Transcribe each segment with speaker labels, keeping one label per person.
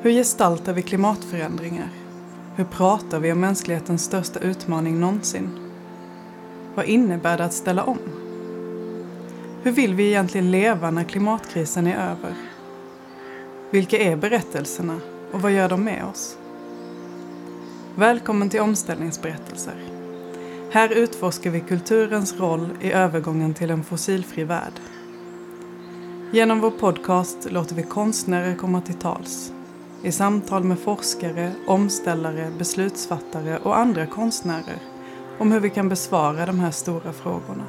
Speaker 1: Hur gestaltar vi klimatförändringar? Hur pratar vi om mänsklighetens största utmaning någonsin? Vad innebär det att ställa om? Hur vill vi egentligen leva när klimatkrisen är över? Vilka är berättelserna och vad gör de med oss? Välkommen till Omställningsberättelser. Här utforskar vi kulturens roll i övergången till en fossilfri värld. Genom vår podcast låter vi konstnärer komma till tals i samtal med forskare, omställare, beslutsfattare och andra konstnärer om hur vi kan besvara de här stora frågorna.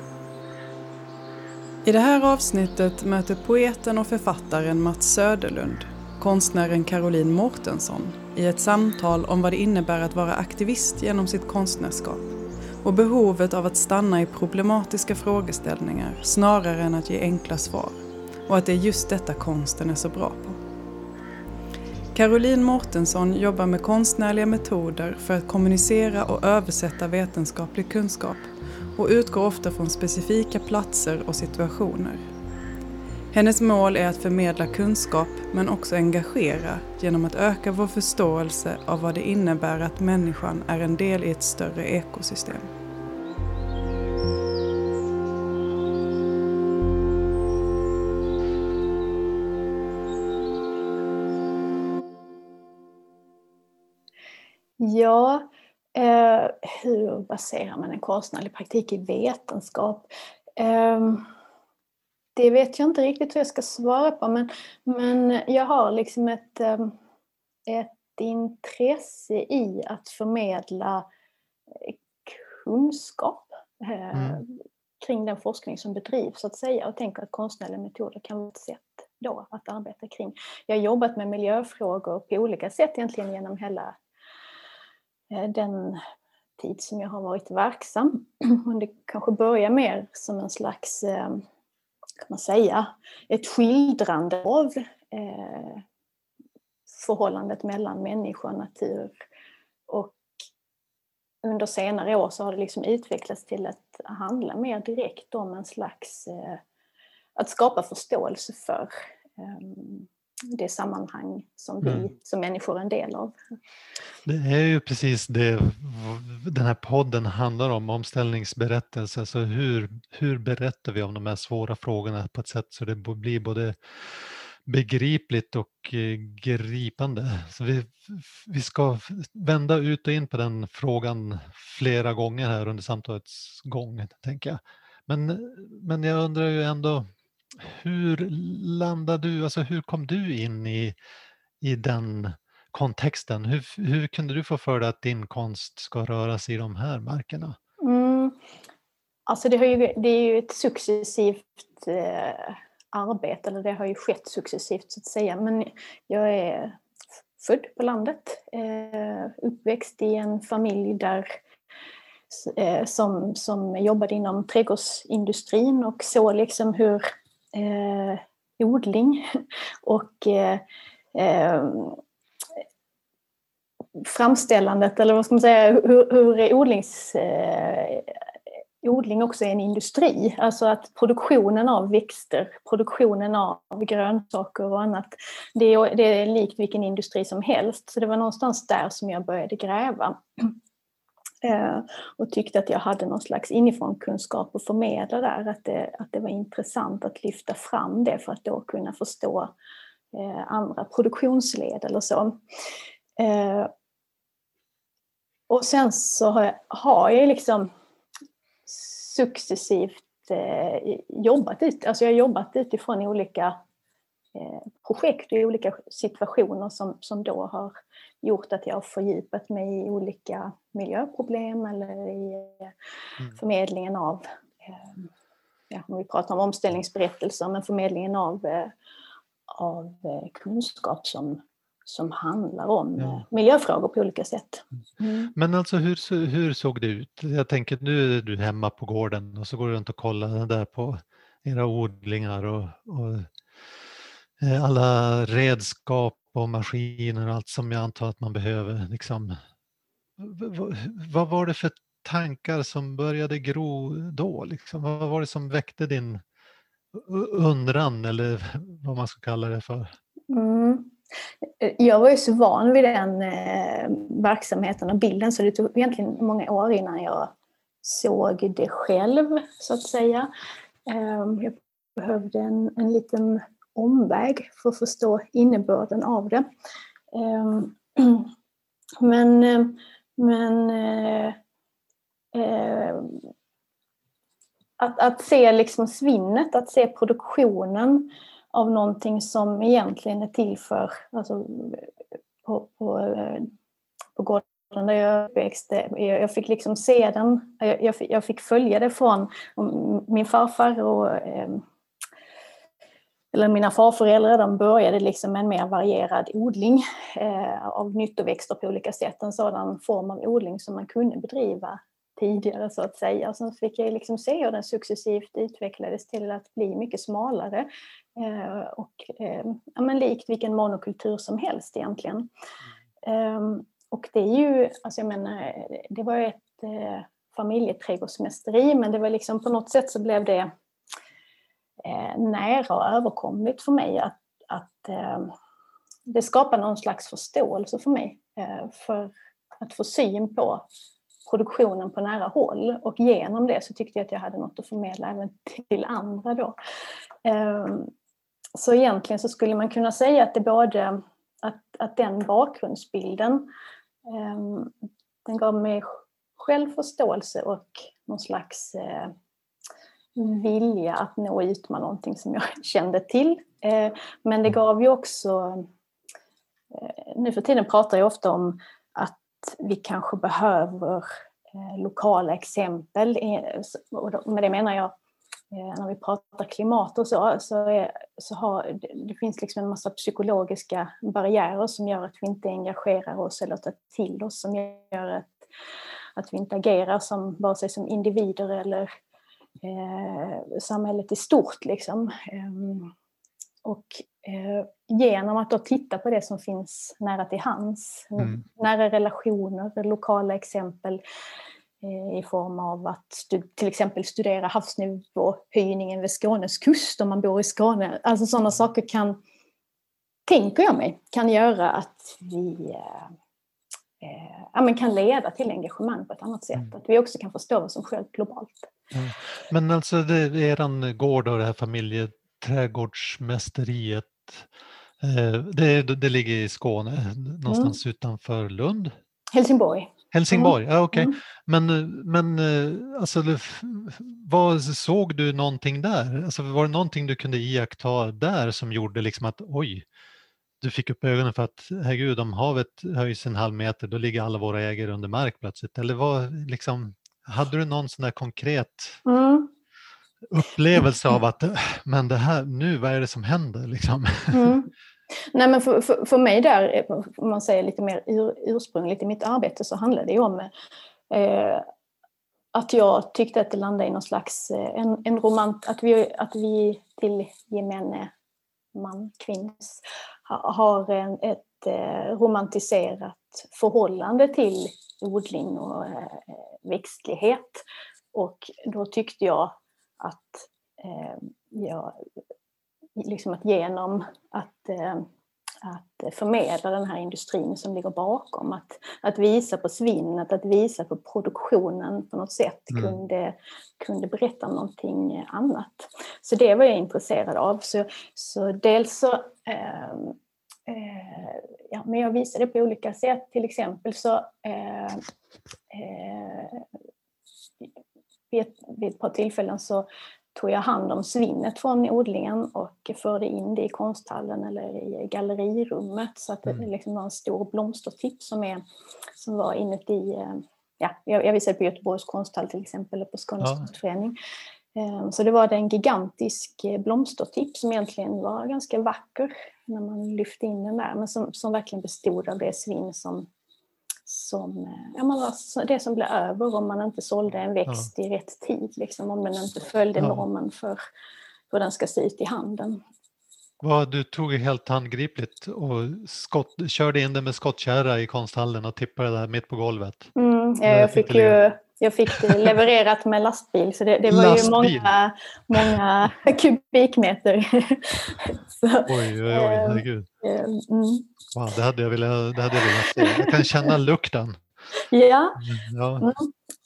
Speaker 1: I det här avsnittet möter poeten och författaren Mats Söderlund konstnären Caroline Mårtensson i ett samtal om vad det innebär att vara aktivist genom sitt konstnärskap och behovet av att stanna i problematiska frågeställningar snarare än att ge enkla svar och att det är just detta konsten är så bra på. Caroline Mårtensson jobbar med konstnärliga metoder för att kommunicera och översätta vetenskaplig kunskap och utgår ofta från specifika platser och situationer. Hennes mål är att förmedla kunskap men också engagera genom att öka vår förståelse av vad det innebär att människan är en del i ett större ekosystem.
Speaker 2: Ja, eh, hur baserar man en konstnärlig praktik i vetenskap? Eh, det vet jag inte riktigt hur jag ska svara på men, men jag har liksom ett, eh, ett intresse i att förmedla eh, kunskap eh, mm. kring den forskning som bedrivs så att säga och tänker att konstnärliga metoder kan vara ett sätt då att arbeta kring. Jag har jobbat med miljöfrågor på olika sätt egentligen genom hela Eh, den tid som jag har varit verksam. Och det kanske börjar mer som en slags, eh, kan man säga, ett skildrande av eh, förhållandet mellan människa och natur. Och under senare år så har det liksom utvecklats till att handla mer direkt om en slags, att skapa förståelse för ehm, det sammanhang som vi mm. som människor är en del av.
Speaker 3: Det är ju precis det den här podden handlar om, omställningsberättelse. Så hur, hur berättar vi om de här svåra frågorna på ett sätt så det blir både begripligt och eh, gripande. Så vi, vi ska vända ut och in på den frågan flera gånger här under samtalets gång, tänker jag. Men, men jag undrar ju ändå, hur landade du, alltså hur kom du in i, i den kontexten? Hur, hur kunde du få för dig att din konst ska röra sig i de här markerna?
Speaker 2: Mm. Alltså det, har ju, det är ju ett successivt eh, arbete, eller det har ju skett successivt så att säga. Men jag är född på landet, eh, uppväxt i en familj där eh, som, som jobbade inom trädgårdsindustrin och såg liksom hur eh, odling och eh, eh, framställandet, eller vad ska man säga, hur, hur odlings, eh, odling också är en industri. Alltså att produktionen av växter, produktionen av grönsaker och annat, det är, det är likt vilken industri som helst. Så det var någonstans där som jag började gräva. Eh, och tyckte att jag hade någon slags inifrån kunskap att förmedla där, att det, att det var intressant att lyfta fram det för att då kunna förstå eh, andra produktionsled eller så. Eh, och sen så har jag, har jag liksom successivt jobbat ut, alltså jag har jobbat utifrån olika projekt och i olika situationer som, som då har gjort att jag har fördjupat mig i olika miljöproblem eller i mm. förmedlingen av, eh, ja, om vi pratar om omställningsberättelser, men förmedlingen av, eh, av eh, kunskap som, som handlar om ja. miljöfrågor på olika sätt.
Speaker 3: Mm. Men alltså hur, hur såg det ut? Jag tänker nu är du hemma på gården och så går du runt och kollar där på era odlingar och, och alla redskap och maskiner och allt som jag antar att man behöver. Liksom. Vad var det för tankar som började gro då? Liksom? Vad var det som väckte din undran eller vad man ska kalla det för?
Speaker 2: Mm. Jag var ju så van vid den eh, verksamheten och bilden så det tog egentligen många år innan jag såg det själv, så att säga. Eh, jag behövde en, en liten omväg för att förstå innebörden av det. Ehm, men eh, men eh, eh, att, att se liksom svinnet, att se produktionen av någonting som egentligen är till för, alltså, på, på, på gården där jag växte, jag fick liksom se den, jag, jag fick följa det från mm, min farfar och ehm, eller mina farföräldrar de började liksom med en mer varierad odling eh, av nyttoväxter på olika sätt. En sådan form av odling som man kunde bedriva tidigare så att säga. Och sen fick jag liksom se hur den successivt utvecklades till att bli mycket smalare. Eh, och eh, ja, men likt vilken monokultur som helst egentligen. Mm. och det är ju, alltså jag menar, det var ett eh, familjeträdgårdsmästeri men det var liksom på något sätt så blev det Eh, nära och överkomligt för mig att, att eh, det skapar någon slags förståelse för mig eh, för att få syn på produktionen på nära håll och genom det så tyckte jag att jag hade något att förmedla även till andra då. Ehm, så egentligen så skulle man kunna säga att det både att, att den bakgrundsbilden ehm, den gav mig självförståelse och någon slags eh, vilja att nå ut med någonting som jag kände till. Eh, men det gav ju också... Eh, nu för tiden pratar jag ofta om att vi kanske behöver eh, lokala exempel. Och med det menar jag när vi pratar klimat och så, så, är, så har, det finns liksom en massa psykologiska barriärer som gör att vi inte engagerar oss eller tar till oss, som gör att, att vi inte agerar som, vare sig som individer eller eh, samhället i stort. Liksom. Ehm, och eh, genom att då titta på det som finns nära till hands, mm. nära relationer, lokala exempel eh, i form av att till exempel studera havsnivåhöjningen vid Skånes kust om man bor i Skåne. Alltså sådana saker kan, tänker jag mig, kan göra att vi eh, ja, men kan leda till engagemang på ett annat sätt. Mm. Att vi också kan förstå vad som sker globalt.
Speaker 3: Mm. Men alltså det, eran gård och det här familjeträdgårdsmästeriet, eh, det, det ligger i Skåne, någonstans mm. utanför Lund?
Speaker 2: Helsingborg.
Speaker 3: Helsingborg, mm. ja okej. Okay. Mm. Men, men eh, alltså, vad såg du någonting där? Alltså, var det någonting du kunde iaktta där som gjorde liksom att oj, du fick upp ögonen för att herregud, om havet höjs en halv meter då ligger alla våra ägare under mark plötsligt. Eller vad, liksom, hade du någon sån där konkret mm. upplevelse av att men det här, nu, vad är det som händer? Liksom? Mm.
Speaker 2: Nej, men för, för, för mig där, om man säger lite mer ur, ursprungligt i mitt arbete, så handlar det ju om eh, att jag tyckte att det landade i någon slags eh, en, en romant, att vi, att vi till gemene man, kvinns, har en, ett eh, romantiserat förhållande till odling och eh, växtlighet. Och då tyckte jag att, eh, jag, liksom att genom att eh, att förmedla den här industrin som ligger bakom. Att, att visa på svinnet, att visa på produktionen på något sätt mm. kunde, kunde berätta någonting annat. Så det var jag intresserad av. Så, så dels så eh, eh, ja, men jag visade på olika sätt. Till exempel så eh, eh, vid, ett, vid ett par tillfällen så tog jag hand om svinnet från odlingen och förde in det i konsthallen eller i gallerirummet så att det mm. liksom var en stor blomstertipp som, är, som var inuti eh, Ja, jag visade på Göteborgs konsthall till exempel, eller på Skånes ja. konstförening. Eh, så det var en gigantisk eh, blomstertipp som egentligen var ganska vacker när man lyfte in den där, men som, som verkligen bestod av det svinn som som, eh, ja, man, det som blev över om man inte sålde en växt ja. i rätt tid, liksom, om den inte följde ja. normen för hur den ska se ut i handeln.
Speaker 3: Vad du tog helt handgripligt och skott, körde in det med skottkärra i konsthallen och tippade där mitt på golvet.
Speaker 2: Mm, jag, fick ju, jag fick levererat med lastbil så det, det var lastbil. ju många, många kubikmeter Så,
Speaker 3: oj, oj, oj, herregud.
Speaker 2: eh, mm.
Speaker 3: Wow, det hade jag velat, det hade jag velat se. Jag kan känna lukten.
Speaker 2: Ja,
Speaker 3: Ja,
Speaker 2: Mm.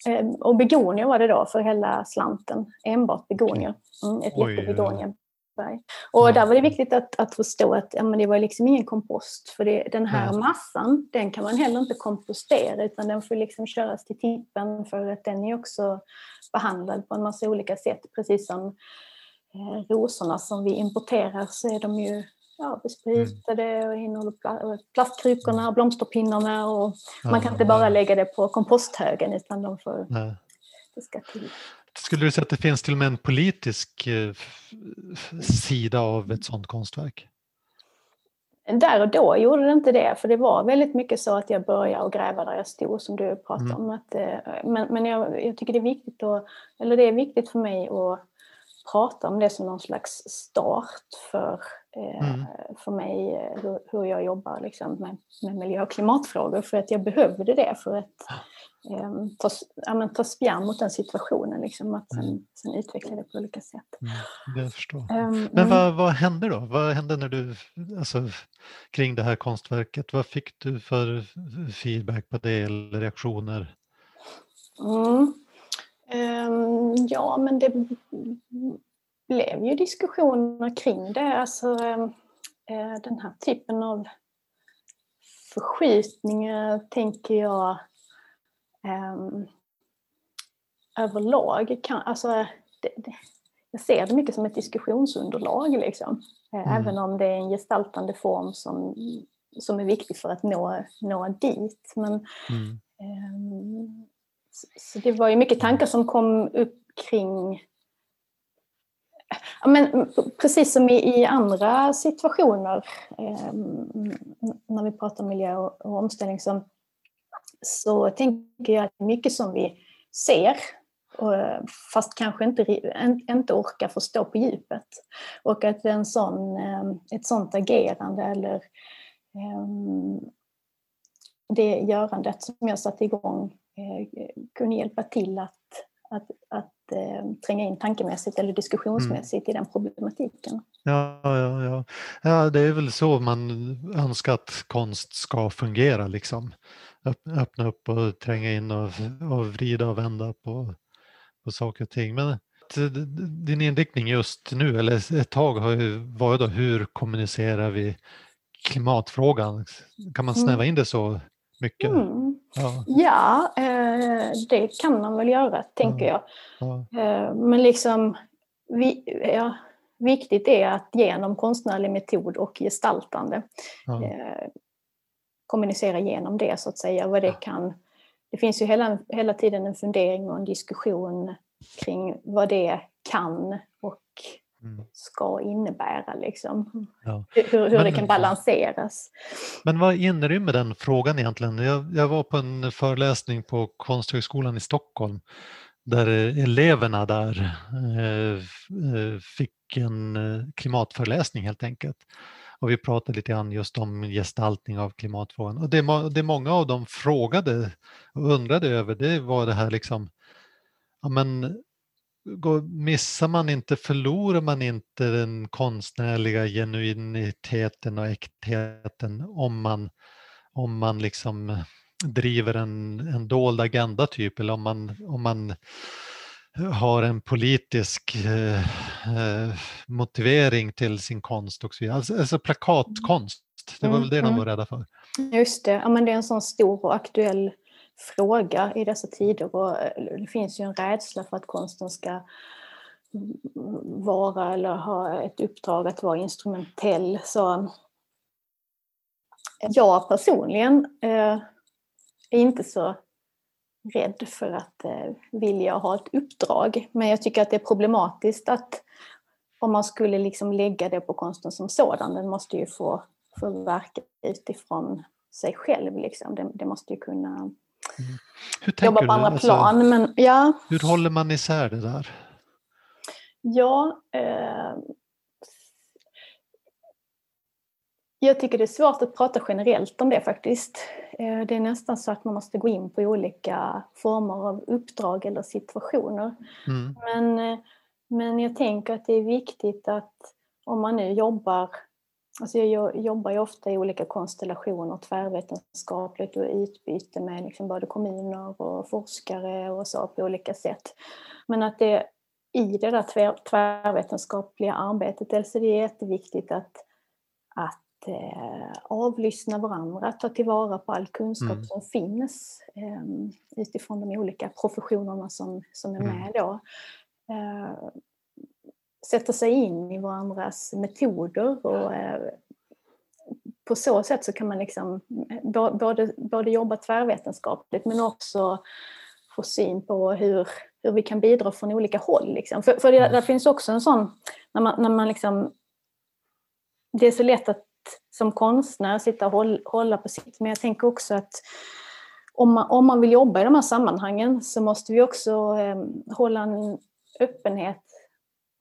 Speaker 2: Eh, och begonier var det då för hela slanten. Enbart begonier. Mm, ett jättebegoniaberg. Och
Speaker 3: Ja.
Speaker 2: där var det viktigt att, att förstå att ja, men det var liksom ingen kompost. För det, den här
Speaker 3: Nej.
Speaker 2: massan, den kan man heller inte kompostera utan den får liksom köras till tippen för att den är också behandlad på en massa olika sätt. Precis som rosorna som vi importerar så är de ju ja, besprutade och innehåller pla- plastkrukorna, blomsterpinnarna och man kan inte
Speaker 3: Ja,
Speaker 2: bara
Speaker 3: ja.
Speaker 2: lägga det på komposthögen utan de får,
Speaker 3: nej.
Speaker 2: det ska till.
Speaker 3: Skulle du säga att det finns till och med en politisk eh, sida av ett sådant konstverk?
Speaker 2: Där och då gjorde det inte det, för det var väldigt mycket så att jag började att gräva där jag stod som du pratade
Speaker 3: Mm.
Speaker 2: om. Att, eh, men men jag, jag tycker det är viktigt att, eller det är viktigt för mig att prata om det som någon slags start för, eh,
Speaker 3: Mm.
Speaker 2: för mig, eh, hur, hur jag jobbar liksom med, med miljö och klimatfrågor. För att jag behövde det för att eh, ta, ja, men, ta spjärn mot den situationen. Liksom, att sen,
Speaker 3: Mm.
Speaker 2: sen utveckla det på olika sätt.
Speaker 3: Mm, jag förstår.
Speaker 2: Ehm,
Speaker 3: Men
Speaker 2: mm.
Speaker 3: vad, vad hände då? Vad hände när du, alltså, kring det här konstverket? Vad fick du för feedback på det eller reaktioner?
Speaker 2: Mm. Ehm, ja, men det blev ju diskussioner kring det. Alltså, ehm, eh, den här typen av förskjutningar tänker jag ehm, överlag kan, alltså, det, det, jag ser det mycket som ett diskussionsunderlag liksom. Eh,
Speaker 3: Mm.
Speaker 2: Även om det är en gestaltande form som, som är viktig för att nå, nå dit. Men
Speaker 3: Mm.
Speaker 2: Så det var ju mycket tankar som kom upp kring Ja, men precis som i, i andra situationer eh, när vi pratar miljö och, och omställning så, så tänker jag att det är mycket som vi ser och, fast kanske inte, inte orkar förstå på djupet. Och att en sån, ehm, ett sånt agerande eller ehm, det görandet som jag satte igång kunde hjälpa till att, att, att eh, tränga in tankemässigt eller diskussionsmässigt i den problematiken.
Speaker 3: Ja, ja, ja. ja, det är väl så man önskar att konst ska fungera liksom. Öpp- Öppna upp och tränga in och, och vrida och vända på, på saker och ting. Men din inriktning just nu, eller ett tag har ju varit då, hur kommunicerar vi klimatfrågan? Kan man snäva in det så mycket?
Speaker 2: Mm.
Speaker 3: Ja,
Speaker 2: Ja, eh, det kan man väl göra, tänker jag.
Speaker 3: ja,
Speaker 2: Eh, men liksom, vi, ja, viktigt är att genom konstnärlig metod och gestaltande eh, kommunicera genom det så att säga. Vad det kan. Det finns ju hela, hela tiden en fundering och en diskussion kring vad det kan och
Speaker 3: Mm.
Speaker 2: Ska innebära. Liksom.
Speaker 3: Ja.
Speaker 2: Hur, hur det
Speaker 3: Men-
Speaker 2: kan balanseras.
Speaker 3: Men vad inrymmer den frågan egentligen? Jag, jag var på en föreläsning på Konsthögskolan i Stockholm där eh, eleverna där eh, eh, fick en eh, klimatföreläsning helt enkelt. Och vi pratade lite grann just om gestaltning av klimatfrågan. Och det, det många av dem frågade och undrade över det var det här liksom, ja men går, missar man inte, förlorar man inte den konstnärliga genuiniteten och äktheten om man, om man liksom driver en, en dold agenda typ eller om man, om man har en politisk eh, eh, motivering till sin konst och så vidare. Alltså, alltså plakatkonst, det var väl det de
Speaker 2: Mm,
Speaker 3: var rädda för.
Speaker 2: Just det, ja, men det är en sån stor och aktuell fråga i dessa tider och eh, det finns ju en rädsla för att konsten ska vara eller ha ett uppdrag att vara instrumentell. Så eh, jag personligen eh, är inte så rädd för att eh, vilja ha ett uppdrag. Men jag tycker att det är problematiskt att om man skulle liksom lägga det på konsten som sådan, den måste ju få, få verka utifrån sig själv. Liksom. Det, det måste ju kunna jobba på andra
Speaker 3: Alltså,
Speaker 2: plan. Men ja,
Speaker 3: Hur håller man isär det där?
Speaker 2: ja eh, jag tycker det är svårt att prata generellt om det faktiskt. Eh, det är nästan så att man måste gå in på olika former av uppdrag eller situationer.
Speaker 3: Mm.
Speaker 2: Men, eh, men jag tänker att det är viktigt att om man nu jobbar Alltså jag jobbar ju ofta i olika konstellationer, tvärvetenskapligt och utbyte med liksom både kommuner och forskare och så på olika sätt. Men att det i det där tvär, tvärvetenskapliga arbetet, dels är det jätteviktigt att, att eh, avlyssna varandra, ta tillvara på all kunskap mm. som finns eh, utifrån de olika professionerna som, som är mm. med då. Eh, sätta sig in i varandras metoder och eh, på så sätt så kan man liksom både, både jobba tvärvetenskapligt men också få syn på hur, hur vi kan bidra från olika håll. Liksom. För, för det, där finns också en sån, när man, när man liksom, det är så lätt att som konstnär sitta och hålla, hålla på sitt, men jag tänker också att om man, om man vill jobba i de här sammanhangen så måste vi också eh, hålla en öppenhet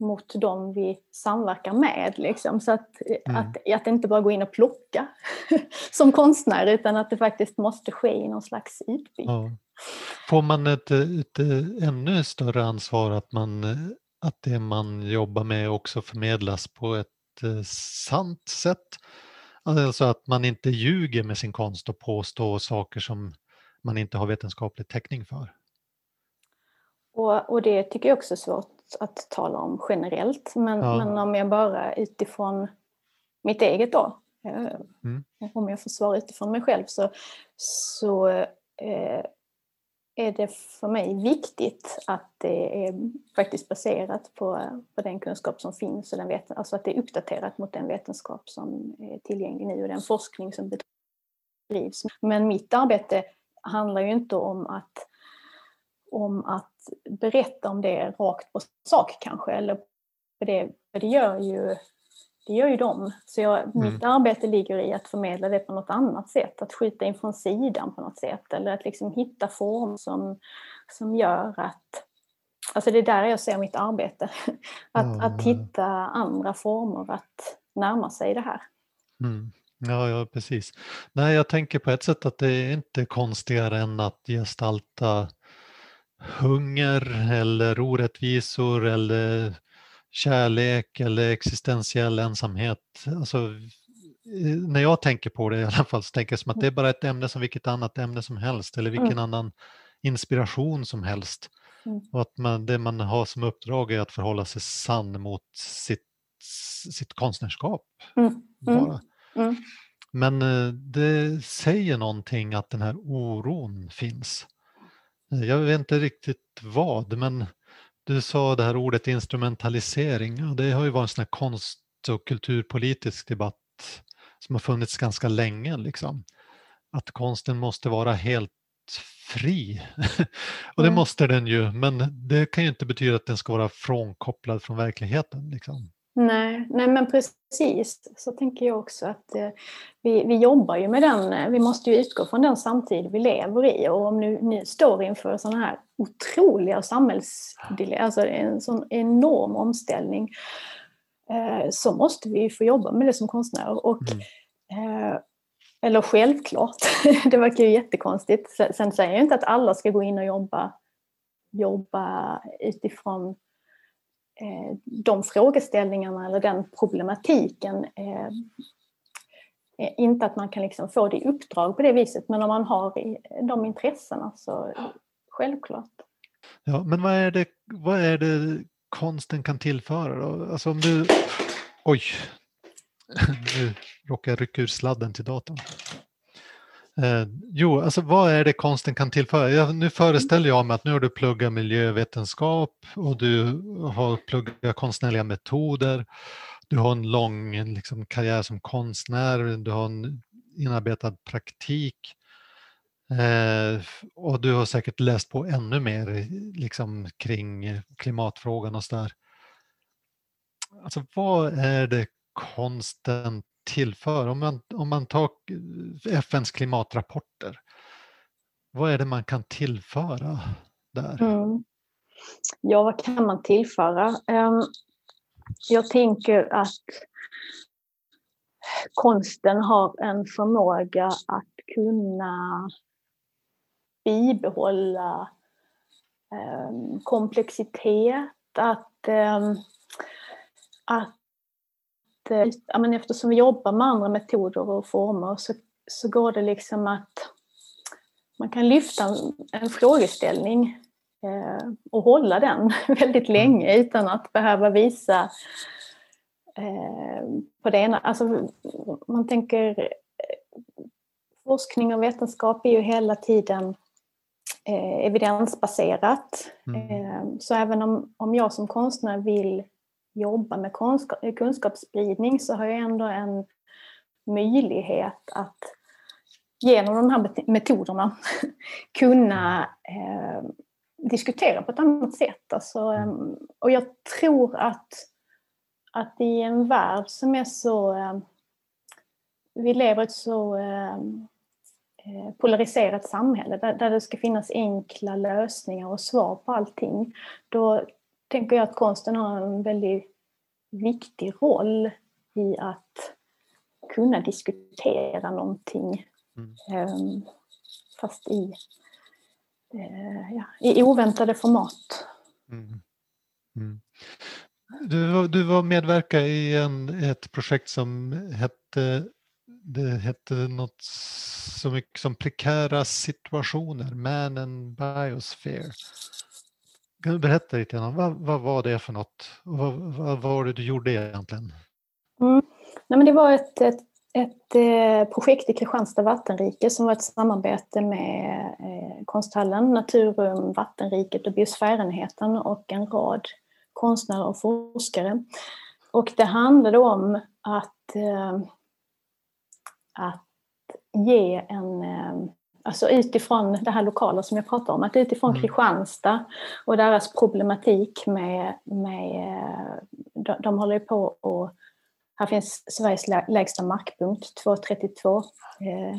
Speaker 2: mot dem vi samverkar med. Liksom. Så att, mm. att, att inte bara gå in och plocka som konstnär utan att det faktiskt måste ske i någon slags utbyte. Ja.
Speaker 3: Får man ett, ett, ännu större ansvar att, man, att det man jobbar med också förmedlas på ett eh, sant sätt? Alltså att man inte ljuger med sin konst och påstår saker som man inte har vetenskaplig täckning för?
Speaker 2: Och, och det tycker jag också är svårt att tala om generellt. Men, ja. men om jag bara utifrån mitt eget då, eh, mm. om jag får svara utifrån mig själv så, så eh, är det för mig viktigt att det är faktiskt baserat på, på den kunskap som finns och den veten, alltså att det är uppdaterat mot den vetenskap som är tillgänglig nu och den forskning som bedrivs. Men mitt arbete handlar ju inte om att om att berätta om det rakt på sak kanske. Eller för det, för det, gör ju, det gör ju de. Så jag, mm. mitt arbete ligger i att förmedla det på något annat sätt. Att skjuta in från sidan på något sätt. Eller att liksom hitta form som, som gör att... Alltså det är där jag ser mitt arbete. Att, mm. att hitta andra former att närma sig det här.
Speaker 3: Mm. Ja, ja, precis. Nej, jag tänker på ett sätt att det är inte konstigare än att gestalta hunger eller orättvisor eller kärlek eller existentiell ensamhet. Alltså, när jag tänker på det i alla fall så tänker jag som att det är bara ett ämne som vilket annat ämne som helst eller vilken mm. annan inspiration som helst. Mm. Och att man, det man har som uppdrag är att förhålla sig sann mot sitt, sitt konstnärskap. Mm. mm. Bara. Mm. Men eh, det säger någonting att den här oron finns. Jag vet inte riktigt vad, men du sa det här ordet instrumentalisering och det har ju varit en sån konst och kulturpolitisk debatt som har funnits ganska länge. Liksom. Att konsten måste vara helt fri. och det mm. måste den ju, men det kan ju inte betyda att den ska vara frånkopplad från verkligheten. Liksom.
Speaker 2: Nej, nej men precis. Så tänker jag också att eh, vi, vi jobbar ju med den, eh, vi måste ju utgå från den samtid vi lever i och om nu ni står inför sådana här otroliga samhälls... Alltså en sån enorm omställning eh, så måste vi få jobba med det som konstnärer. Och, mm. eh, eller självklart, det verkar ju jättekonstigt. Sen säger jag inte att alla ska gå in och jobba, jobba utifrån de frågeställningarna eller den problematiken. Eh, inte att man kan liksom få det i uppdrag på det viset, men om man har de intressena så självklart.
Speaker 3: Ja, men vad är det, vad är det konsten kan tillföra då? Alltså om du... Oj! Nu råkar jag rycka ur sladden till datorn. Eh, jo, alltså vad är det konsten kan tillföra? Jag, nu föreställer jag mig att nu har du pluggat miljövetenskap och du har pluggat konstnärliga metoder. Du har en lång liksom, karriär som konstnär, du har en inarbetad praktik. Eh, och du har säkert läst på ännu mer liksom, kring klimatfrågan och sådär. Alltså vad är det konsten tillför? Om man, om man tar eh, FNs klimatrapporter, vad är det man kan tillföra där? Mm.
Speaker 2: Ja, vad kan man tillföra? Ehm, jag tänker att konsten har en förmåga att kunna bibehålla ehm, komplexitet, att, ehm, att ja, men eftersom vi jobbar med andra metoder och former så, så går det liksom att man kan lyfta en, en frågeställning eh, och hålla den väldigt mm. länge utan att behöva visa eh, på det ena. Alltså, man tänker eh, forskning och vetenskap är ju hela tiden eh, evidensbaserat. Mm. Eh, så även om, om jag som konstnär vill jobba med kunskapsspridning så har jag ändå en möjlighet att genom de här metoderna kunna eh, diskutera på ett annat sätt. Alltså, eh, och jag tror att, att i en värld som är så... Eh, vi lever i ett så eh, eh, polariserat samhälle där, där det ska finnas enkla lösningar och svar på allting. Då tänker jag att konsten har en väldigt viktig roll i att kunna diskutera någonting mm. um, fast i, uh, ja, i oväntade format. Mm.
Speaker 3: Mm. Du, du var medverka i en, ett projekt som hette det hette något så mycket som prekära situationer, Man and Biosphere. Kan du berätta lite grann, vad, vad var det för något? Vad, vad var det du gjorde egentligen?
Speaker 2: Mm. Nej, men det var ett, ett, ett eh, projekt i Kristianstad vattenrike som var ett samarbete med eh, konsthallen, Naturum, Vattenriket och Biosfärenheten och en rad konstnärer och forskare. Och det handlade om att, eh, att ge en eh, alltså utifrån det här lokala som jag pratade om, att utifrån mm. Kristianstad och deras problematik med, med de, de håller på och här finns Sveriges lägsta markpunkt, 2,32. Eh,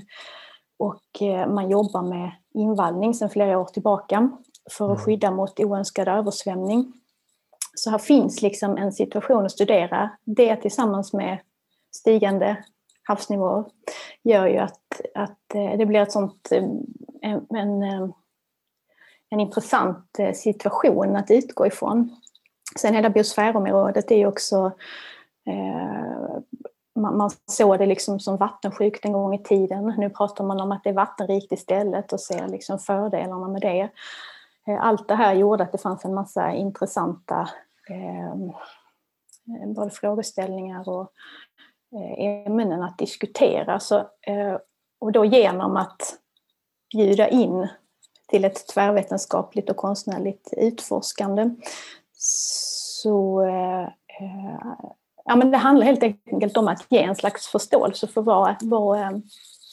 Speaker 2: och eh, man jobbar med invallning sedan flera år tillbaka för att mm. skydda mot oönskad översvämning. Så här finns liksom en situation att studera. Det tillsammans med stigande havsnivåer gör ju att, att eh, det blir ett sånt, eh, en, en, eh, en intressant situation att utgå ifrån. Sen hela biosfärområdet är ju också eh, man, man såg det liksom som vattensjukt en gång i tiden. Nu pratar man om att det är vattenrikt istället och ser liksom fördelarna med det. Allt det här gjorde att det fanns en massa intressanta eh, både frågeställningar och ämnen att diskutera. Så, eh, och då genom att bjuda in till ett tvärvetenskapligt och konstnärligt utforskande. Så eh, ja, men det handlar helt enkelt om att ge en slags förståelse för vad, vad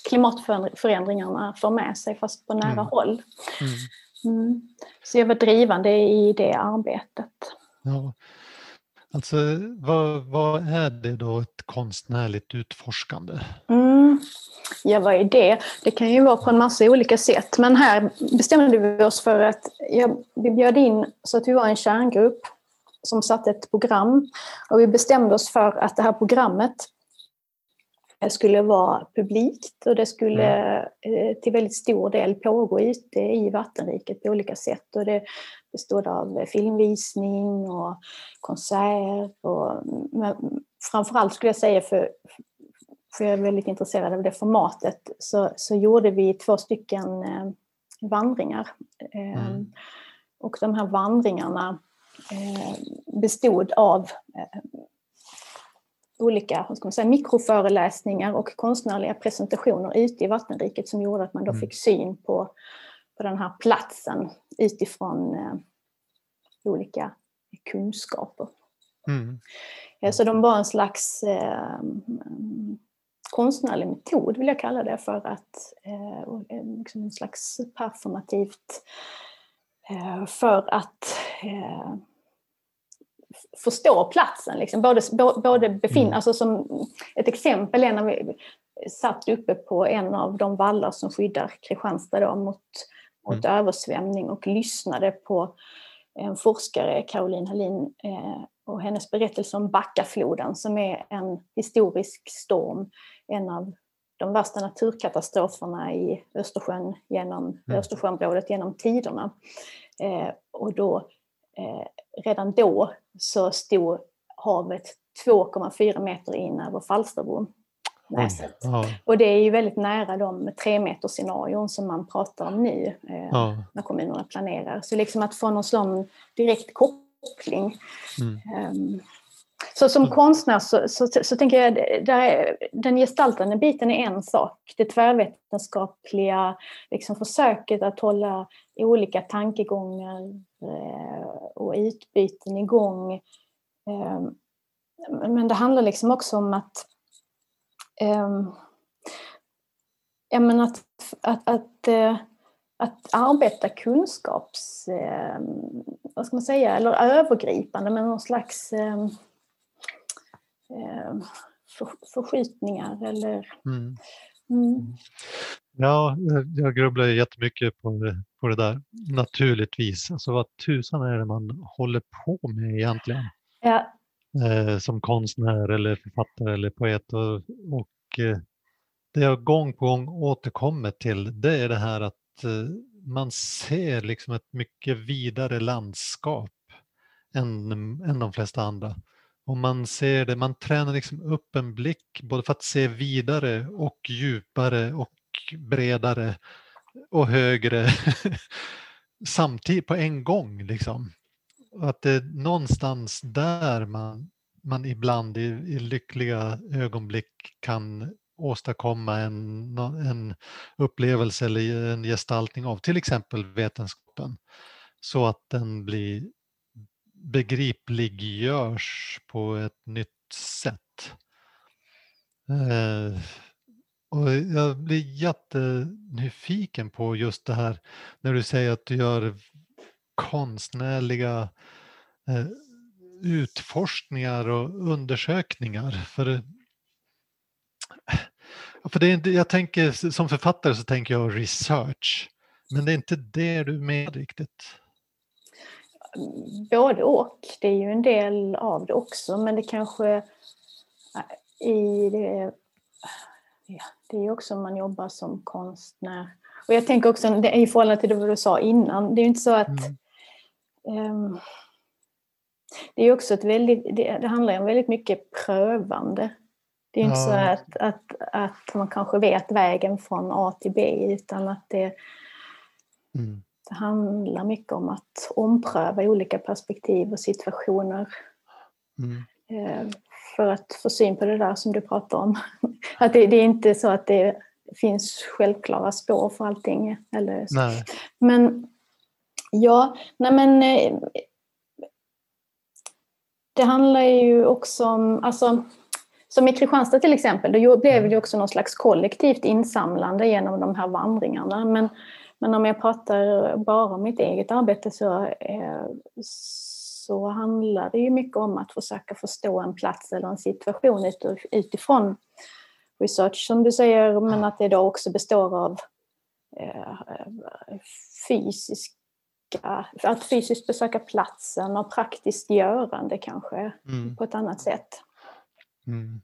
Speaker 2: klimatförändringarna för med sig, fast på nära mm. håll. Mm. Mm. Så jag var drivande i det arbetet.
Speaker 3: Ja. Alltså vad, vad är det då ett konstnärligt utforskande?
Speaker 2: Mm. Ja, vad är det? Det kan ju vara på en massa olika sätt. Men här bestämde vi oss för att ja, vi bjöd in så att vi var en kärngrupp som satte ett program. Och vi bestämde oss för att det här programmet skulle vara publikt och det skulle mm. till väldigt stor del pågå ute i vattenriket på olika sätt. Och det bestod av filmvisning och konsert. Och, men framförallt skulle jag säga, för, för jag är väldigt intresserad av det formatet, så, så gjorde vi två stycken eh, vandringar. Eh, mm. Och de här vandringarna eh, bestod av eh, olika ska man säga, mikroföreläsningar och konstnärliga presentationer ute i vattenriket som gjorde att man då mm. fick syn på, på den här platsen utifrån eh, olika kunskaper. Mm. Eh, så de var en slags eh, konstnärlig metod, vill jag kalla det, för att eh, liksom en slags performativt eh, för att eh, förstå platsen. Liksom. Både, både befin, mm. alltså som ett exempel är när vi satt uppe på en av de vallar som skyddar Kristianstad då mot, mot mm. översvämning och lyssnade på en forskare, Caroline Hallin, eh, och hennes berättelse om Backafloden som är en historisk storm, en av de värsta naturkatastroferna i Östersjön genom mm. Östersjöområdet genom tiderna. Eh, och då, eh, redan då så stod havet 2,4 meter in över Falsterbron.
Speaker 3: Näset. Ja.
Speaker 2: Och det är ju väldigt nära de tre meter scenarion som man pratar om nu eh, ja. när kommunerna planerar. Så liksom att få någon sån direkt koppling. Mm. Um, så som mm. konstnär så, så, så, tänker jag där, den gestaltande biten är en sak. Det tvärvetenskapliga liksom försöket att hålla olika tankegångar eh, och utbyten igång. Eh, men det handlar liksom också om att ja, men att, att, att, eh, att arbeta kunskaps... Eh, vad ska man säga? Eller övergripande med någon slags ehm, eh, för, förskjutningar eller... Mm.
Speaker 3: Mm. Ja, jag grubblar jättemycket på det, på det där, naturligtvis. Alltså vad tusan är det man håller på med egentligen?
Speaker 2: Ja.
Speaker 3: Eh, som konstnär eller författare eller poet. Och, och eh, det jag gång på gång återkommer till det är det här att eh, man ser liksom ett mycket vidare landskap än, än de flesta andra. Och man ser det, man tränar liksom upp en blick både för att se vidare och djupare och bredare och högre samtidigt på en gång. Liksom. Att det är någonstans där man, man ibland i, i lyckliga ögonblick kan åstadkomma en, en upplevelse eller en gestaltning av till exempel vetenskapen så att den blir begripliggörs på ett nytt sätt. Eh, och jag blir jättenyfiken på just det här när du säger att du gör konstnärliga eh, utforskningar och undersökningar. För, för det jag tänker, som författare så tänker jag research, men det är inte det du menar riktigt
Speaker 2: både och. Det är ju en del av det också men det kanske äh, i det, ja, det är också om man jobbar som konstnär. Och jag tänker också i förhållande till det du sa innan, det är ju inte så att mm. Um, det är också ett väldigt, det, handlar om väldigt mycket prövande. Det är inte ja. så att, att, att man kanske vet vägen från A till B utan att det mm. Det handlar mycket om att ompröva olika perspektiv och situationer. Mm. Eh, för att få syn på det där som du pratar om. Att det, det, är inte så att det finns självklara spår för allting. Eller så.
Speaker 3: Nej.
Speaker 2: Men ja, nej men eh, det handlar ju också om, alltså som i Kristianstad till exempel, då blev det också någon slags kollektivt insamlande genom de här vandringarna. Men men om jag pratar bara om mitt eget arbete så, eh, så handlar det ju mycket om att försöka förstå en plats eller en situation utifrån research. Som du säger, men att det då också består av eh, fysiska att fysiskt besöka platsen och praktiskt görande kanske mm. på ett annat sätt.
Speaker 3: Mm.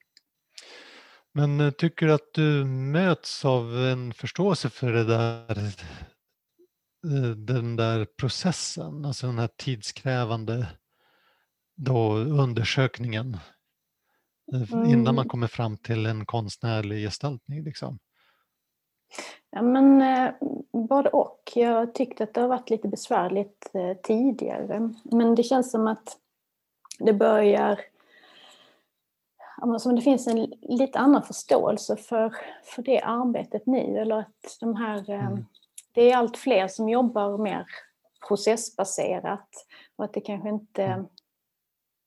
Speaker 3: Men eh, tycker du att du möts av en förståelse för det där, eh, den där processen, alltså den här tidskrävande då undersökningen mm. innan man kommer fram till en konstnärlig gestaltning? Liksom?
Speaker 2: Ja, men både och. Jag tyckte att det har varit lite besvärligt eh, tidigare. Men det känns som att det börjar som det finns en lite annan förståelse för, för det arbetet nu. Eller att de här, eh, mm. Det är allt fler som jobbar mer processbaserat och att det kanske inte mm.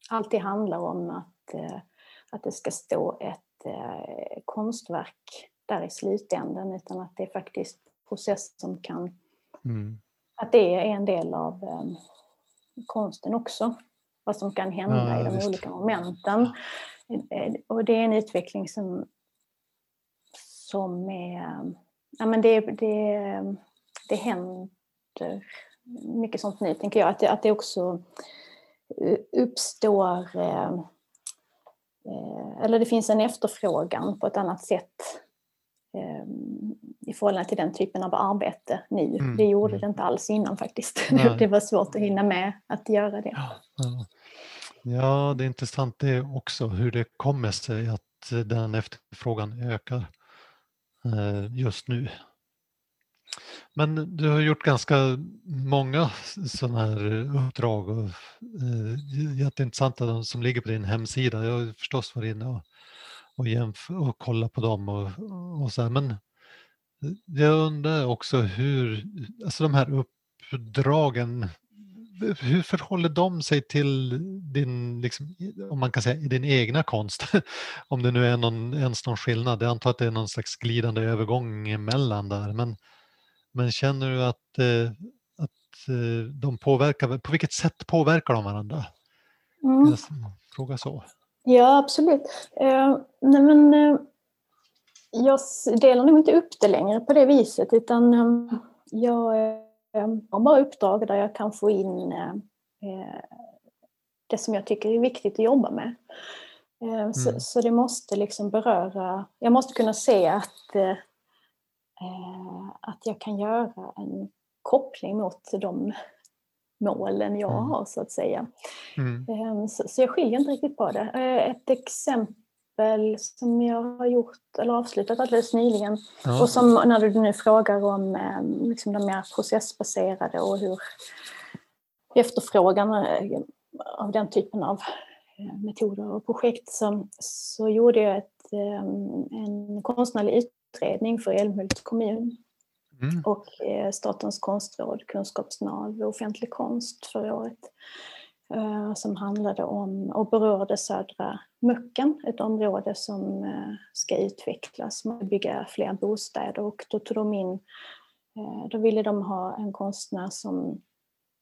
Speaker 2: alltid handlar om att, eh, att det ska stå ett konstverk där i slutänden utan att det faktiskt process som kan... Mm. Att det är en del av konsten också. Vad som kan hända ja, i de visst. olika momenten. Eh, och det är en utveckling som, som är... Ja, men det, det, det händer mycket sånt nu, tänker jag. Att det, att det också uppstår... Eh, eh, eller det finns en efterfrågan på ett annat sätt i förhållande till den typen av arbete nu. Mm. Det gjorde mm. det inte alls innan faktiskt. Nej. Det var svårt att hinna med att göra det.
Speaker 3: Ja, ja. Ja, det är intressant det också, hur det kommer sig att den efterfrågan ökar eh, just nu. Men du har gjort ganska många sådana här uppdrag och eh, jätteintressanta de som ligger på din hemsida. Jag har förstås varit inne och, och, jämf- och kollat på dem och, och så här. Men jag undrar också hur, alltså de här uppdragen, hur förhåller de sig till din, liksom, om man kan säga, din egna konst? om det nu är någon, ens någon skillnad. Jag antar att det är någon slags glidande övergång emellan där. Men, men känner du att, eh, att eh, de påverkar, på vilket sätt påverkar de varandra?
Speaker 2: Mm.
Speaker 3: Jag frågar så.
Speaker 2: Ja, absolut. Eh, nej men, eh, jag delar nog inte upp det längre på det viset utan eh, jag eh, har bara uppdrag där jag kan få in eh, det som jag tycker är viktigt att jobba med. Mm. Så, så, det måste liksom beröra, jag måste kunna se att att jag kan göra en koppling mot de målen jag mm. har så att säga. Mm. Ehm, så, så, jag skiljer inte riktigt på det. Eh, ett exempel som jag har gjort eller avslutat alldeles nyligen ja. och som när du nu frågar om ehm, liksom de mer processbaserade och hur efterfrågan eh, av den typen av eh, metoder och projekt så, så gjorde jag ett, en konstnärlig utredning för Älmhults kommun mm. och eh, Statens konstråd, kunskapsnav offentlig konst förra året eh, Eh, som handlade om och berörde södra Möcken, ett område som eh, ska utvecklas, man bygga fler bostäder och då tog de in, eh, då ville de ha en konstnär som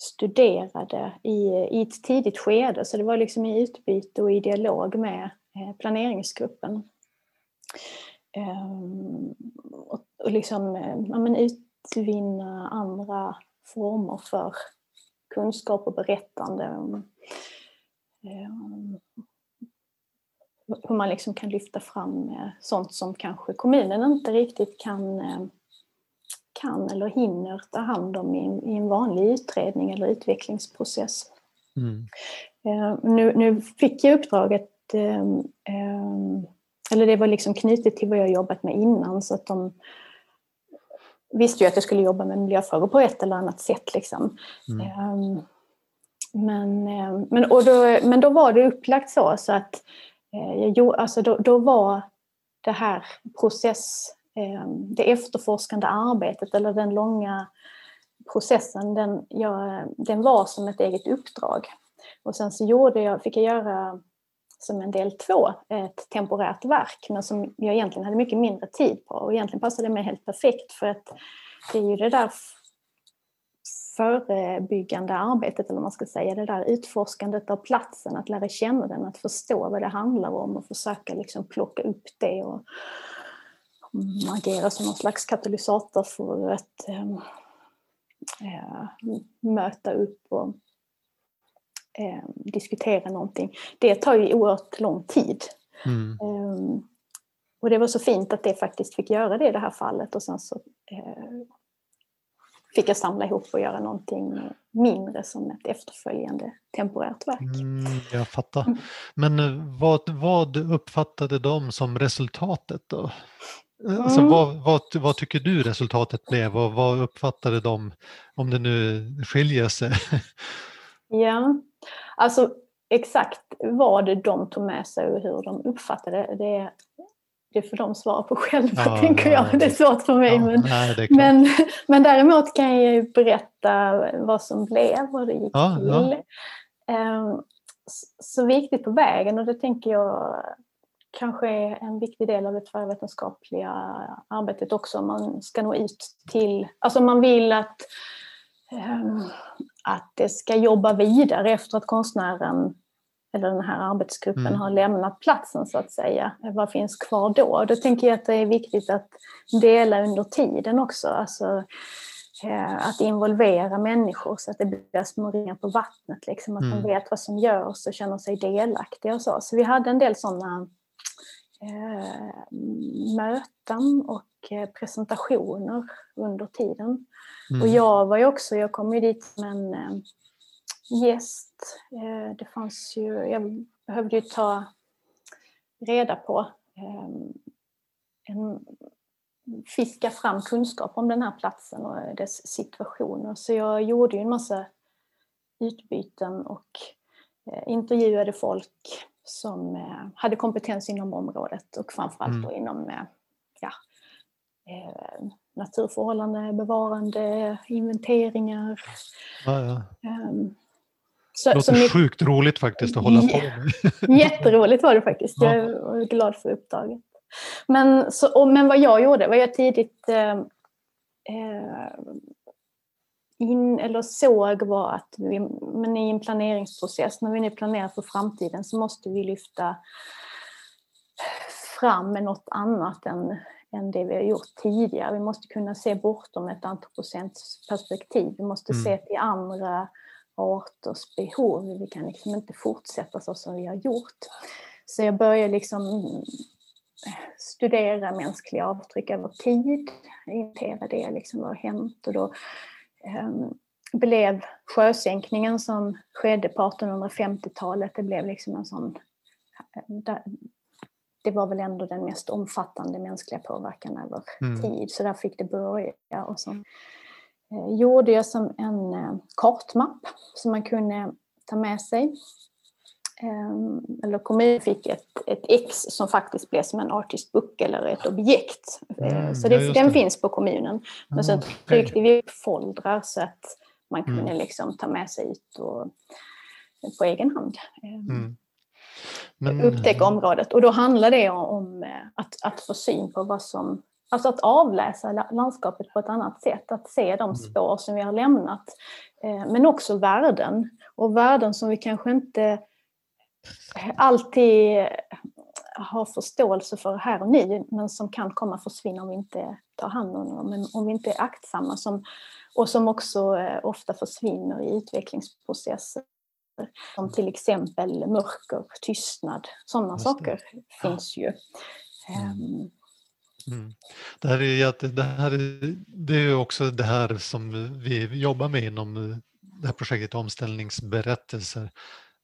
Speaker 2: studerade i, i ett tidigt skede, så det var liksom i utbyte och i dialog med planeringsgruppen. Ehm, och, liksom ja, men utvinna andra former för kunskap och berättande. Ehm, hur man liksom kan lyfta fram eh, sånt som kanske kommunen inte riktigt kan, eh, kan eller hinner ta hand om i, en vanlig utredning eller utvecklingsprocess. Mm. Nu, nu, fick jag uppdraget eller det var liksom knutet till vad jag jobbat med innan så att de visste ju att jag skulle jobba med miljöfrågor på ett eller annat sätt. Liksom. Mm. Um, men, ehm, men, och då, men då var det upplagt så, så att eh, jo, alltså då, då var det här process, eh, det efterforskande arbetet eller den långa processen, den, jag, den var som ett eget uppdrag. Och sen så gjorde jag, fick jag göra som en del två, ett temporärt verk, men som jag egentligen hade mycket mindre tid på. Och egentligen passade det mig helt perfekt för att det är ju det där förebyggande arbetet, eller vad man ska säga, det där utforskandet av platsen, att lära känna den, att förstå vad det handlar om och försöka liksom plocka upp det och agera som någon slags katalysator för att äh, möta upp och eh, diskutera någonting. Det tar ju oerhört lång tid. Mm. Eh, och det var så fint att det faktiskt fick göra det i det här fallet och sen så eh, fick jag samla ihop och göra någonting mindre som ett efterföljande temporärt verk. Mm,
Speaker 3: jag fattar. Mm. Men eh, vad, vad uppfattade de som resultatet då? Alltså, mm. vad, vad, vad, tycker du resultatet blev och vad uppfattade de, om det nu skiljer sig?
Speaker 2: Ja, Alltså exakt vad de tog med sig och hur de uppfattade det, det, får de svara på själva ja, tänker jag. Det är svårt för mig. Ja, men, nej, men, men däremot kan jag ju berätta vad som blev och det gick ja, till. Um, så viktigt på vägen och det tänker jag kanske är en viktig del av det tvärvetenskapliga arbetet också. Man ska nå ut till, alltså man vill att um, att det ska jobba vidare efter att konstnären eller den här arbetsgruppen mm. har lämnat platsen så att säga. Vad finns kvar då? Då tänker jag att det är viktigt att dela under tiden också. Alltså, eh, att involvera människor så att det blir små ringar på vattnet. Liksom, att mm. de vet vad som görs och känner sig delaktiga. Och så. så vi hade en del sådana eh, möten och presentationer under tiden. Mm. Och jag var ju också, jag kom ju dit som en, gäst. Eh, det fanns ju, jag behövde ju ta reda på en, fiska fram kunskap om den här platsen och dess situationer. Så jag gjorde ju en massa utbyten och eh, intervjuade folk som eh, hade kompetens inom området och framförallt mm. inom ja, naturförhållande, bevarande, inventeringar.
Speaker 3: Ja, ja. Um, så, det låter som sjukt roligt faktiskt att hålla på
Speaker 2: med. Jätteroligt var det faktiskt. Jag är glad för uppdraget. Men, så, och, men vad jag gjorde, vad jag tidigt eh, eh, in, eller såg var att vi, men i en planeringsprocess, när vi nu planerar för framtiden så måste vi lyfta fram med något annat än, än det vi har gjort tidigare. Vi måste kunna se bortom ett antropocentiskt perspektiv. Vi måste mm. se till andra arters behov. Vi kan liksom inte fortsätta så som vi har gjort. Så jag började liksom studera mänskliga avtryck över tid, inventera det, liksom vad har hänt och då um, blev sjösänkningen som skedde på 1850-talet, det blev liksom en sån det var väl ändå den mest omfattande mänskliga påverkan över mm. tid, så där fick det börja. Och så Eh, gjorde jag som en eh, kartmapp som man kunde ta med sig. Ehm, eller kommunen fick ett, ett ex som faktiskt blev som en artist book eller ett objekt. Eh, mm, så det, ja, den det. finns på kommunen. Men så tryckte vi upp foldrar så att man kunde mm. liksom ta med sig ut och, på egen hand. Ehm, mm. Men... Upptäcka området. Och då handlar det om att, att få syn på vad som Alltså att avläsa landskapet på ett annat sätt, att se de mm. spår som vi har lämnat. Eh, men också värden, och värden som vi kanske inte alltid har förståelse för här och nu, men som kan komma att försvinna om vi inte tar hand om dem, om vi inte är aktsamma. Som, och som också eh, ofta försvinner i utvecklingsprocesser. Som till exempel mörker, tystnad, sådana saker finns ju. Um,
Speaker 3: Mm. Det, här är, det, här är, det är också det här som vi jobbar med inom det här projektet Omställningsberättelser.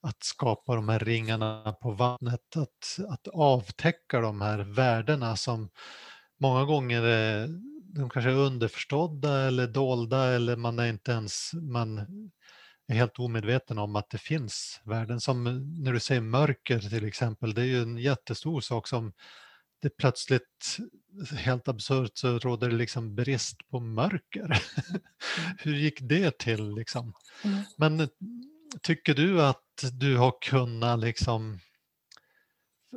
Speaker 3: Att skapa de här ringarna på vattnet, att, att avtäcka de här värdena som många gånger är, de kanske är underförstådda eller dolda eller man är inte ens man är helt omedveten om att det finns värden. Som när du säger mörker till exempel, det är ju en jättestor sak som det plötsligt, helt absurt, så råder det liksom brist på mörker. Mm. Hur gick det till? Liksom? Mm. Men tycker du att du har kunnat liksom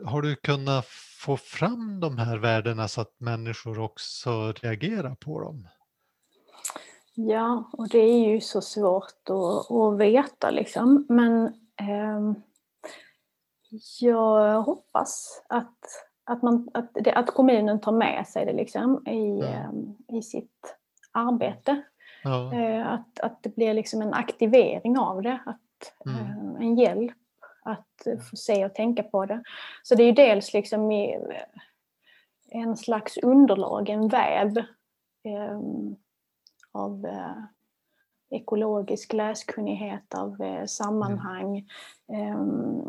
Speaker 3: har du kunnat få fram de här värdena så att människor också reagerar på dem?
Speaker 2: Ja, och det är ju så svårt att, att veta liksom. Men eh, jag hoppas att att, man, att, det, att kommunen tar med sig det liksom i, ja. Ehm, i sitt arbete. Ja. Eh, att, att det blir liksom en aktivering av det, att, mm. Eh, en hjälp att få se och tänka på det. Så det är ju dels liksom i eh, en slags underlag, en väv eh, av eh, ekologisk läskunnighet, av eh, sammanhang mm.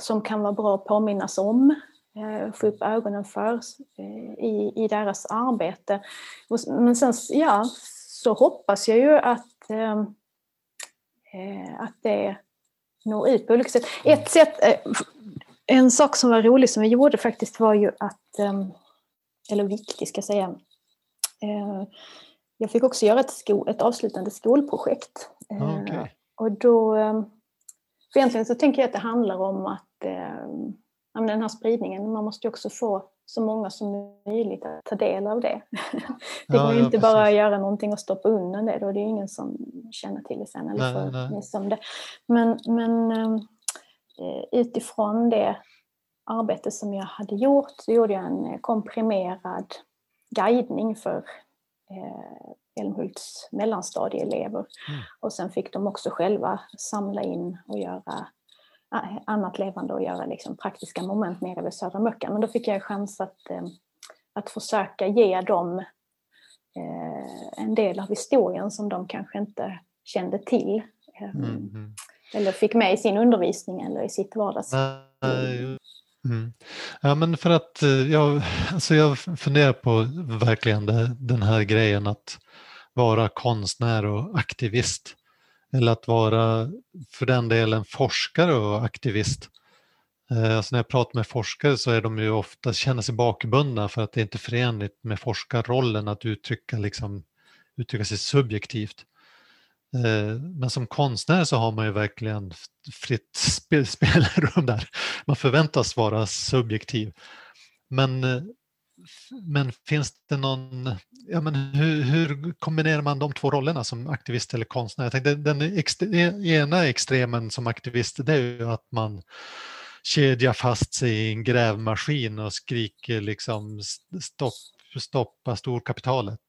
Speaker 2: som kan vara bra att påminnas om Eh, få upp ögonen för eh, i, i deras arbete. Men sen ja, så hoppas jag ju att, eh, eh, att det når ut på olika sätt. Ett sätt, eh, en sak som var rolig som vi gjorde faktiskt var ju att, eh, eller viktig ska jag säga, jag fick också göra ett, sko, ett avslutande skolprojekt. Okay. Och då, ehm, för egentligen så tänker jag att det handlar om att den här spridningen. Man måste ju också få så många som möjligt att ta del av det. Det går ju ja, inte bara att göra någonting och stoppa undan det, då det är ju ingen som känner till det sen eller nej. om det. Men, men ehm, eh, utifrån det arbete som jag hade gjort så gjorde jag en eh, komprimerad guidning för eh, Älmhults mellanstadieelever. Mm. Och sen fick de också själva samla in och göra annat levande och göra liksom praktiska moment nere vid Södra Möckan. Men då fick jag chans att, eh, att försöka ge dem eh, en del av historien som de kanske inte kände till. mm. eller fick med i sin undervisning eller i sitt vardagsliv.
Speaker 3: Mm. Mm. Ja, men för att eh, jag, alltså jag funderar på verkligen det, den här grejen att vara konstnär och aktivist. Eller att vara för den delen forskare och aktivist. Eh, alltså när jag pratar med forskare så är de ju ofta, känner sig bakbundna för att det inte är förenligt med forskarrollen att uttrycka, liksom, uttrycka sig subjektivt. Eh, men som konstnär så har man ju verkligen fritt spelrum där. Man förväntas vara subjektiv. Men, eh, men finns det någon, ja men hur, hur, kombinerar man de två rollerna som aktivist eller konstnär? Jag tänkte, den extre, ena extremen som aktivist det är ju att man kedjar fast sig i en grävmaskin och skriker liksom stopp, stoppa storkapitalet.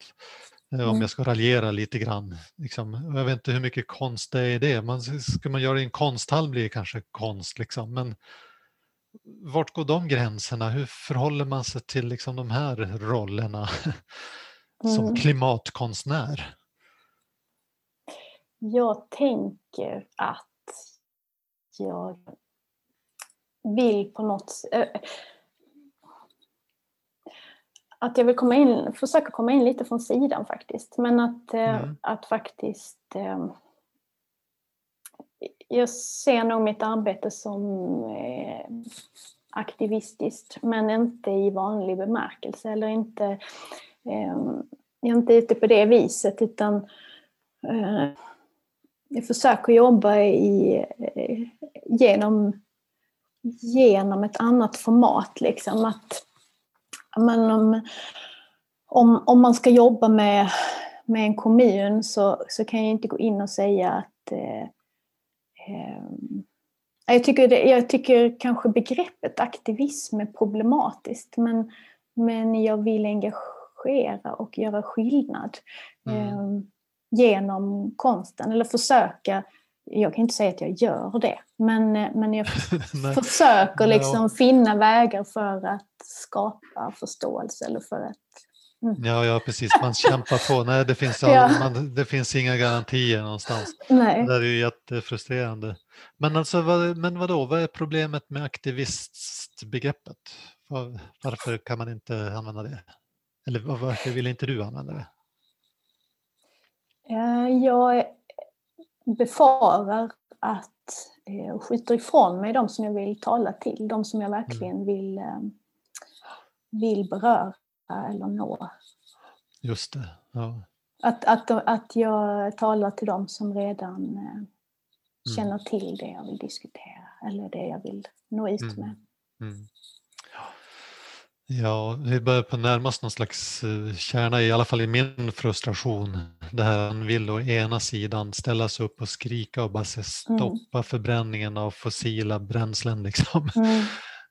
Speaker 3: Eh, om mm. jag ska raljera lite grann. Liksom, jag vet inte hur mycket konst det är i det. Man, ska man göra det i en konsthall blir det kanske konst. Liksom. Men vart går de gränserna? Hur förhåller man sig till liksom, de här rollerna som mm. klimatkonstnär?
Speaker 2: Jag tänker att jag vill på något sätt att jag vill komma in, försöka komma in lite från sidan faktiskt. Men att, eh, mm. att faktiskt... Eh, jag ser nog mitt arbete som eh, aktivistiskt men inte i vanlig bemärkelse eller inte... jag är inte ute på det viset utan jag försöker jobba i, genom, genom ett annat format. Liksom. Att, men om, om, om man ska jobba med, med en kommun så, så kan jag inte gå in och säga att eh, eh, jag, tycker det, jag tycker kanske begreppet aktivism är problematiskt men, men jag vill engagera och göra skillnad mm. eh, genom konsten eller försöka jag kan inte säga att jag gör det, men, men jag försöker liksom finna vägar för att skapa förståelse eller för att
Speaker 3: Mm. Ja, ja, precis. Man kämpar på. Nej, det finns, all, ja. man, det finns inga garantier någonstans. Nej. Det är ju jättefrustrerande. Men, alltså, vad, men vadå, vad är problemet med aktivistbegreppet? Var, varför kan man inte använda det? Eller varför vill inte du använda det?
Speaker 2: Jag befarar att eh, skjuter ifrån mig de som jag vill tala till, de som jag verkligen mm. vill, eh, vill beröra eller nå.
Speaker 3: Just det. Ja.
Speaker 2: Att, att, att jag talar till dem som redan eh, mm. känner till det jag vill diskutera eller det jag vill nå ut mm. med. Mm.
Speaker 3: Ja, vi börjar på närma oss någon slags eh, kärna, i alla fall i min frustration. Det här han vill å ena sidan ställa sig upp och skrika och bara mm. stoppa mm. förbränningen av fossila bränslen. Liksom. Mm.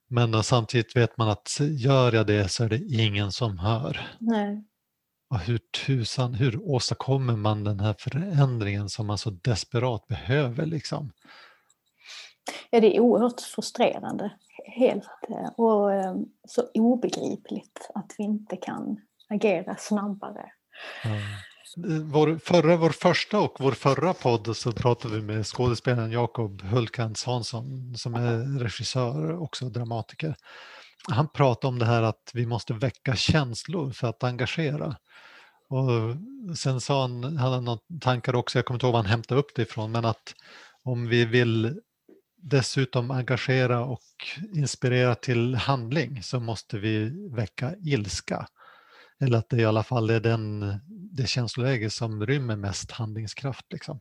Speaker 3: Men samtidigt vet man att gör jag det så är det ingen som hör.
Speaker 2: Nej.
Speaker 3: Och hur tusan, hur åstadkommer man den här förändringen som man så desperat behöver? Liksom?
Speaker 2: Ja, det är oerhört frustrerande helt eh, och eh, så obegripligt att vi inte kan agera snabbare.
Speaker 3: Mm. Vår, förra, vår första och vår förra podd så pratade vi med skådespelaren Jakob Hultkrantz Hansson som är regissör och också dramatiker. Han pratade om det här att vi måste väcka känslor för att engagera. Och sen sa han, han hade några tankar också, jag kommer inte ihåg var han hämtade upp det ifrån, men att om vi vill dessutom engagera och inspirera till handling så måste vi väcka ilska. Eller att det i alla fall är den, det känsloläge som rymmer mest handlingskraft. Liksom.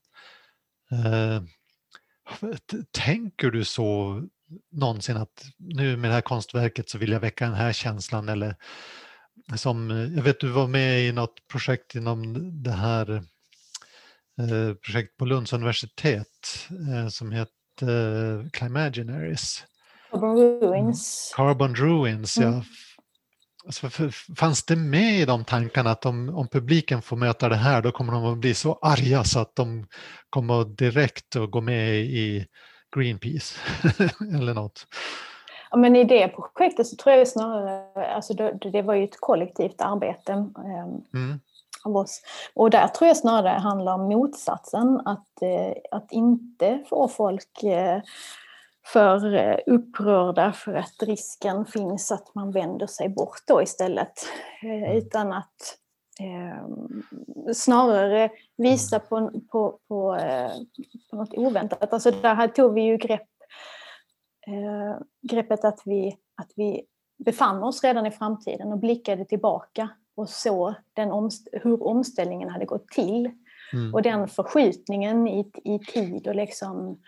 Speaker 3: Eh, tänker du så någonsin att nu med det här konstverket så vill jag väcka den här känslan eller som, jag vet du var med i något projekt inom det här eh, projekt på Lunds universitet eh, som heter uh, Climaginaries.
Speaker 2: Carbon Ruins.
Speaker 3: Carbon Ruins, mm. ja. Alltså, fanns det med i de tankarna att om, om publiken får möta det här då kommer de att bli så arga så att de kommer direkt att gå med i Greenpeace eller något?
Speaker 2: Ja, men I det projektet så tror jag snarare, alltså det, det var ju ett kollektivt arbete. Ehm, mm. Av oss. Och där tror jag snarare det handlar om motsatsen, att, eh, att inte få folk eh, för eh, upprörda för att risken finns att man vänder sig bort då istället. Mm. Utan att eh, snarare visa på, på, på, eh, på något oväntat. Alltså där här tog vi ju grepp, eh, greppet att vi, att vi befann oss redan i framtiden och blickade tillbaka och såg den omst hur omställningen hade gått till. Mm. Och den förskjutningen i, i tid och liksom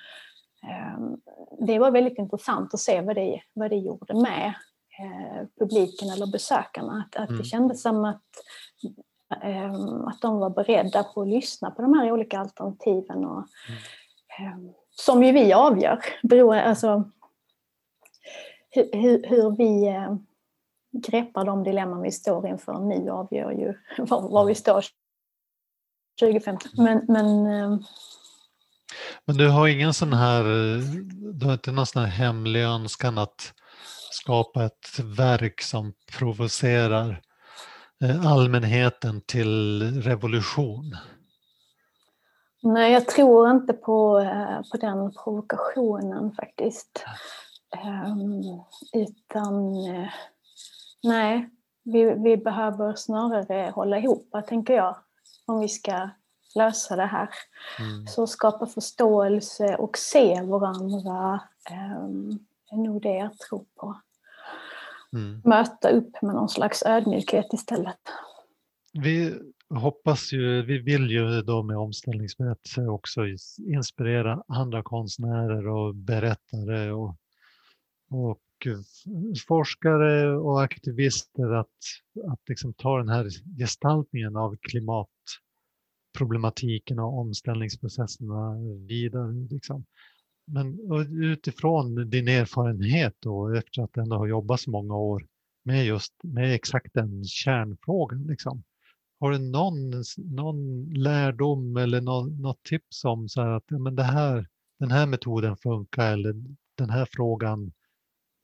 Speaker 2: Ehm, det var väldigt intressant att se vad det, vad det gjorde med eh, publiken eller besökarna. Att, att det mm. kändes som att, ehm, att de var beredda på att lyssna på de här olika alternativen. Och, mm. Ehm, som ju vi avgör. Beror, alltså, hur, hur vi eh, greppar de dilemman vi står inför nu avgör ju var, var vi står 2015. Men, men
Speaker 3: men du har ingen sån här, du har inte någon sån här hemlig önskan att skapa ett verk som provocerar eh, allmänheten till revolution?
Speaker 2: Nej, jag tror inte på, eh, på den provokationen faktiskt. Um, utan, eh, nej, vi, vi behöver snarare hålla ihop, tänker jag, om vi ska lösa det här. Mm. Så skapa förståelse och se varandra um, är nog det jag tror på. Mm. Möta upp med någon slags ödmjukhet istället.
Speaker 3: Vi hoppas ju, vi vill ju då med omställningsberättelse också inspirera andra konstnärer och berättare och, och forskare och aktivister att, att liksom ta den här gestaltningen av klimatproblematiken och omställningsprocesserna vidare. Liksom. Men utifrån din erfarenhet då, efter att ändå ha jobbat så många år med just med exakt den kärnfrågan. Liksom. Har du någon, någon lärdom eller något, något tips om så att ja, men det här, den här metoden funkar eller den här frågan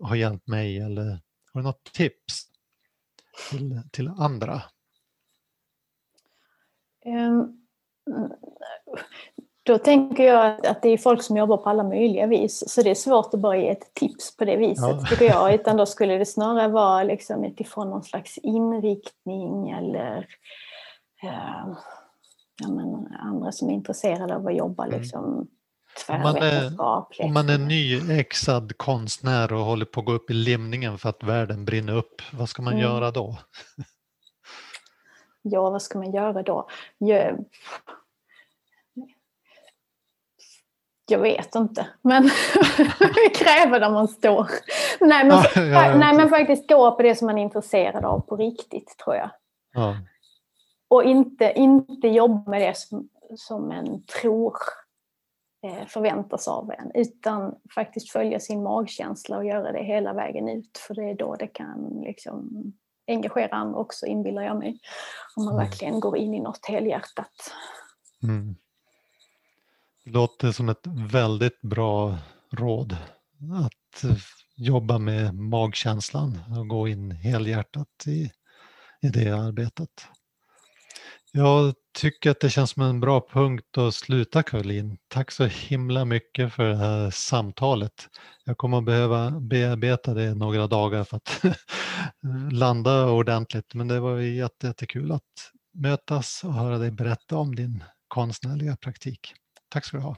Speaker 3: har hjälpt mig eller har du något tips till, till andra?
Speaker 2: Um, då tänker jag att, det är folk som jobbar på alla möjliga vis. Så det är svårt att bara ge ett tips på det viset, ja. tycker jag. Utan då skulle det snarare vara liksom utifrån någon slags inriktning eller eh, ja, men andra som är intresserade av att jobba mm. Liksom,
Speaker 3: om man, är, om man är nyexad konstnär och håller på att gå upp i limningen för att världen brinner upp, vad ska man mm. göra då?
Speaker 2: ja, vad ska man göra då? Jag, jag vet inte, men kräver där man står. Nej men, ja, ja, nej, men faktiskt gå på det som man är intresserad av på riktigt, tror jag. Ja. Och inte, inte jobba med det som, som en tror förväntas av en, utan faktiskt följa sin magkänsla och göra det hela vägen ut, för det är då det kan liksom engagera andra också, inbillar jag mig. Om man mm. verkligen går in i något helhjärtat. Mm.
Speaker 3: Det låter som ett väldigt bra råd att jobba med magkänslan och gå in helhjärtat i, i det arbetet. Jag tycker att det känns som en bra punkt att sluta Caroline. Tack så himla mycket för det här samtalet. Jag kommer att behöva bearbeta det några dagar för att landa ordentligt men det var jättekul att mötas och höra dig berätta om din konstnärliga praktik. Tack ska du ha.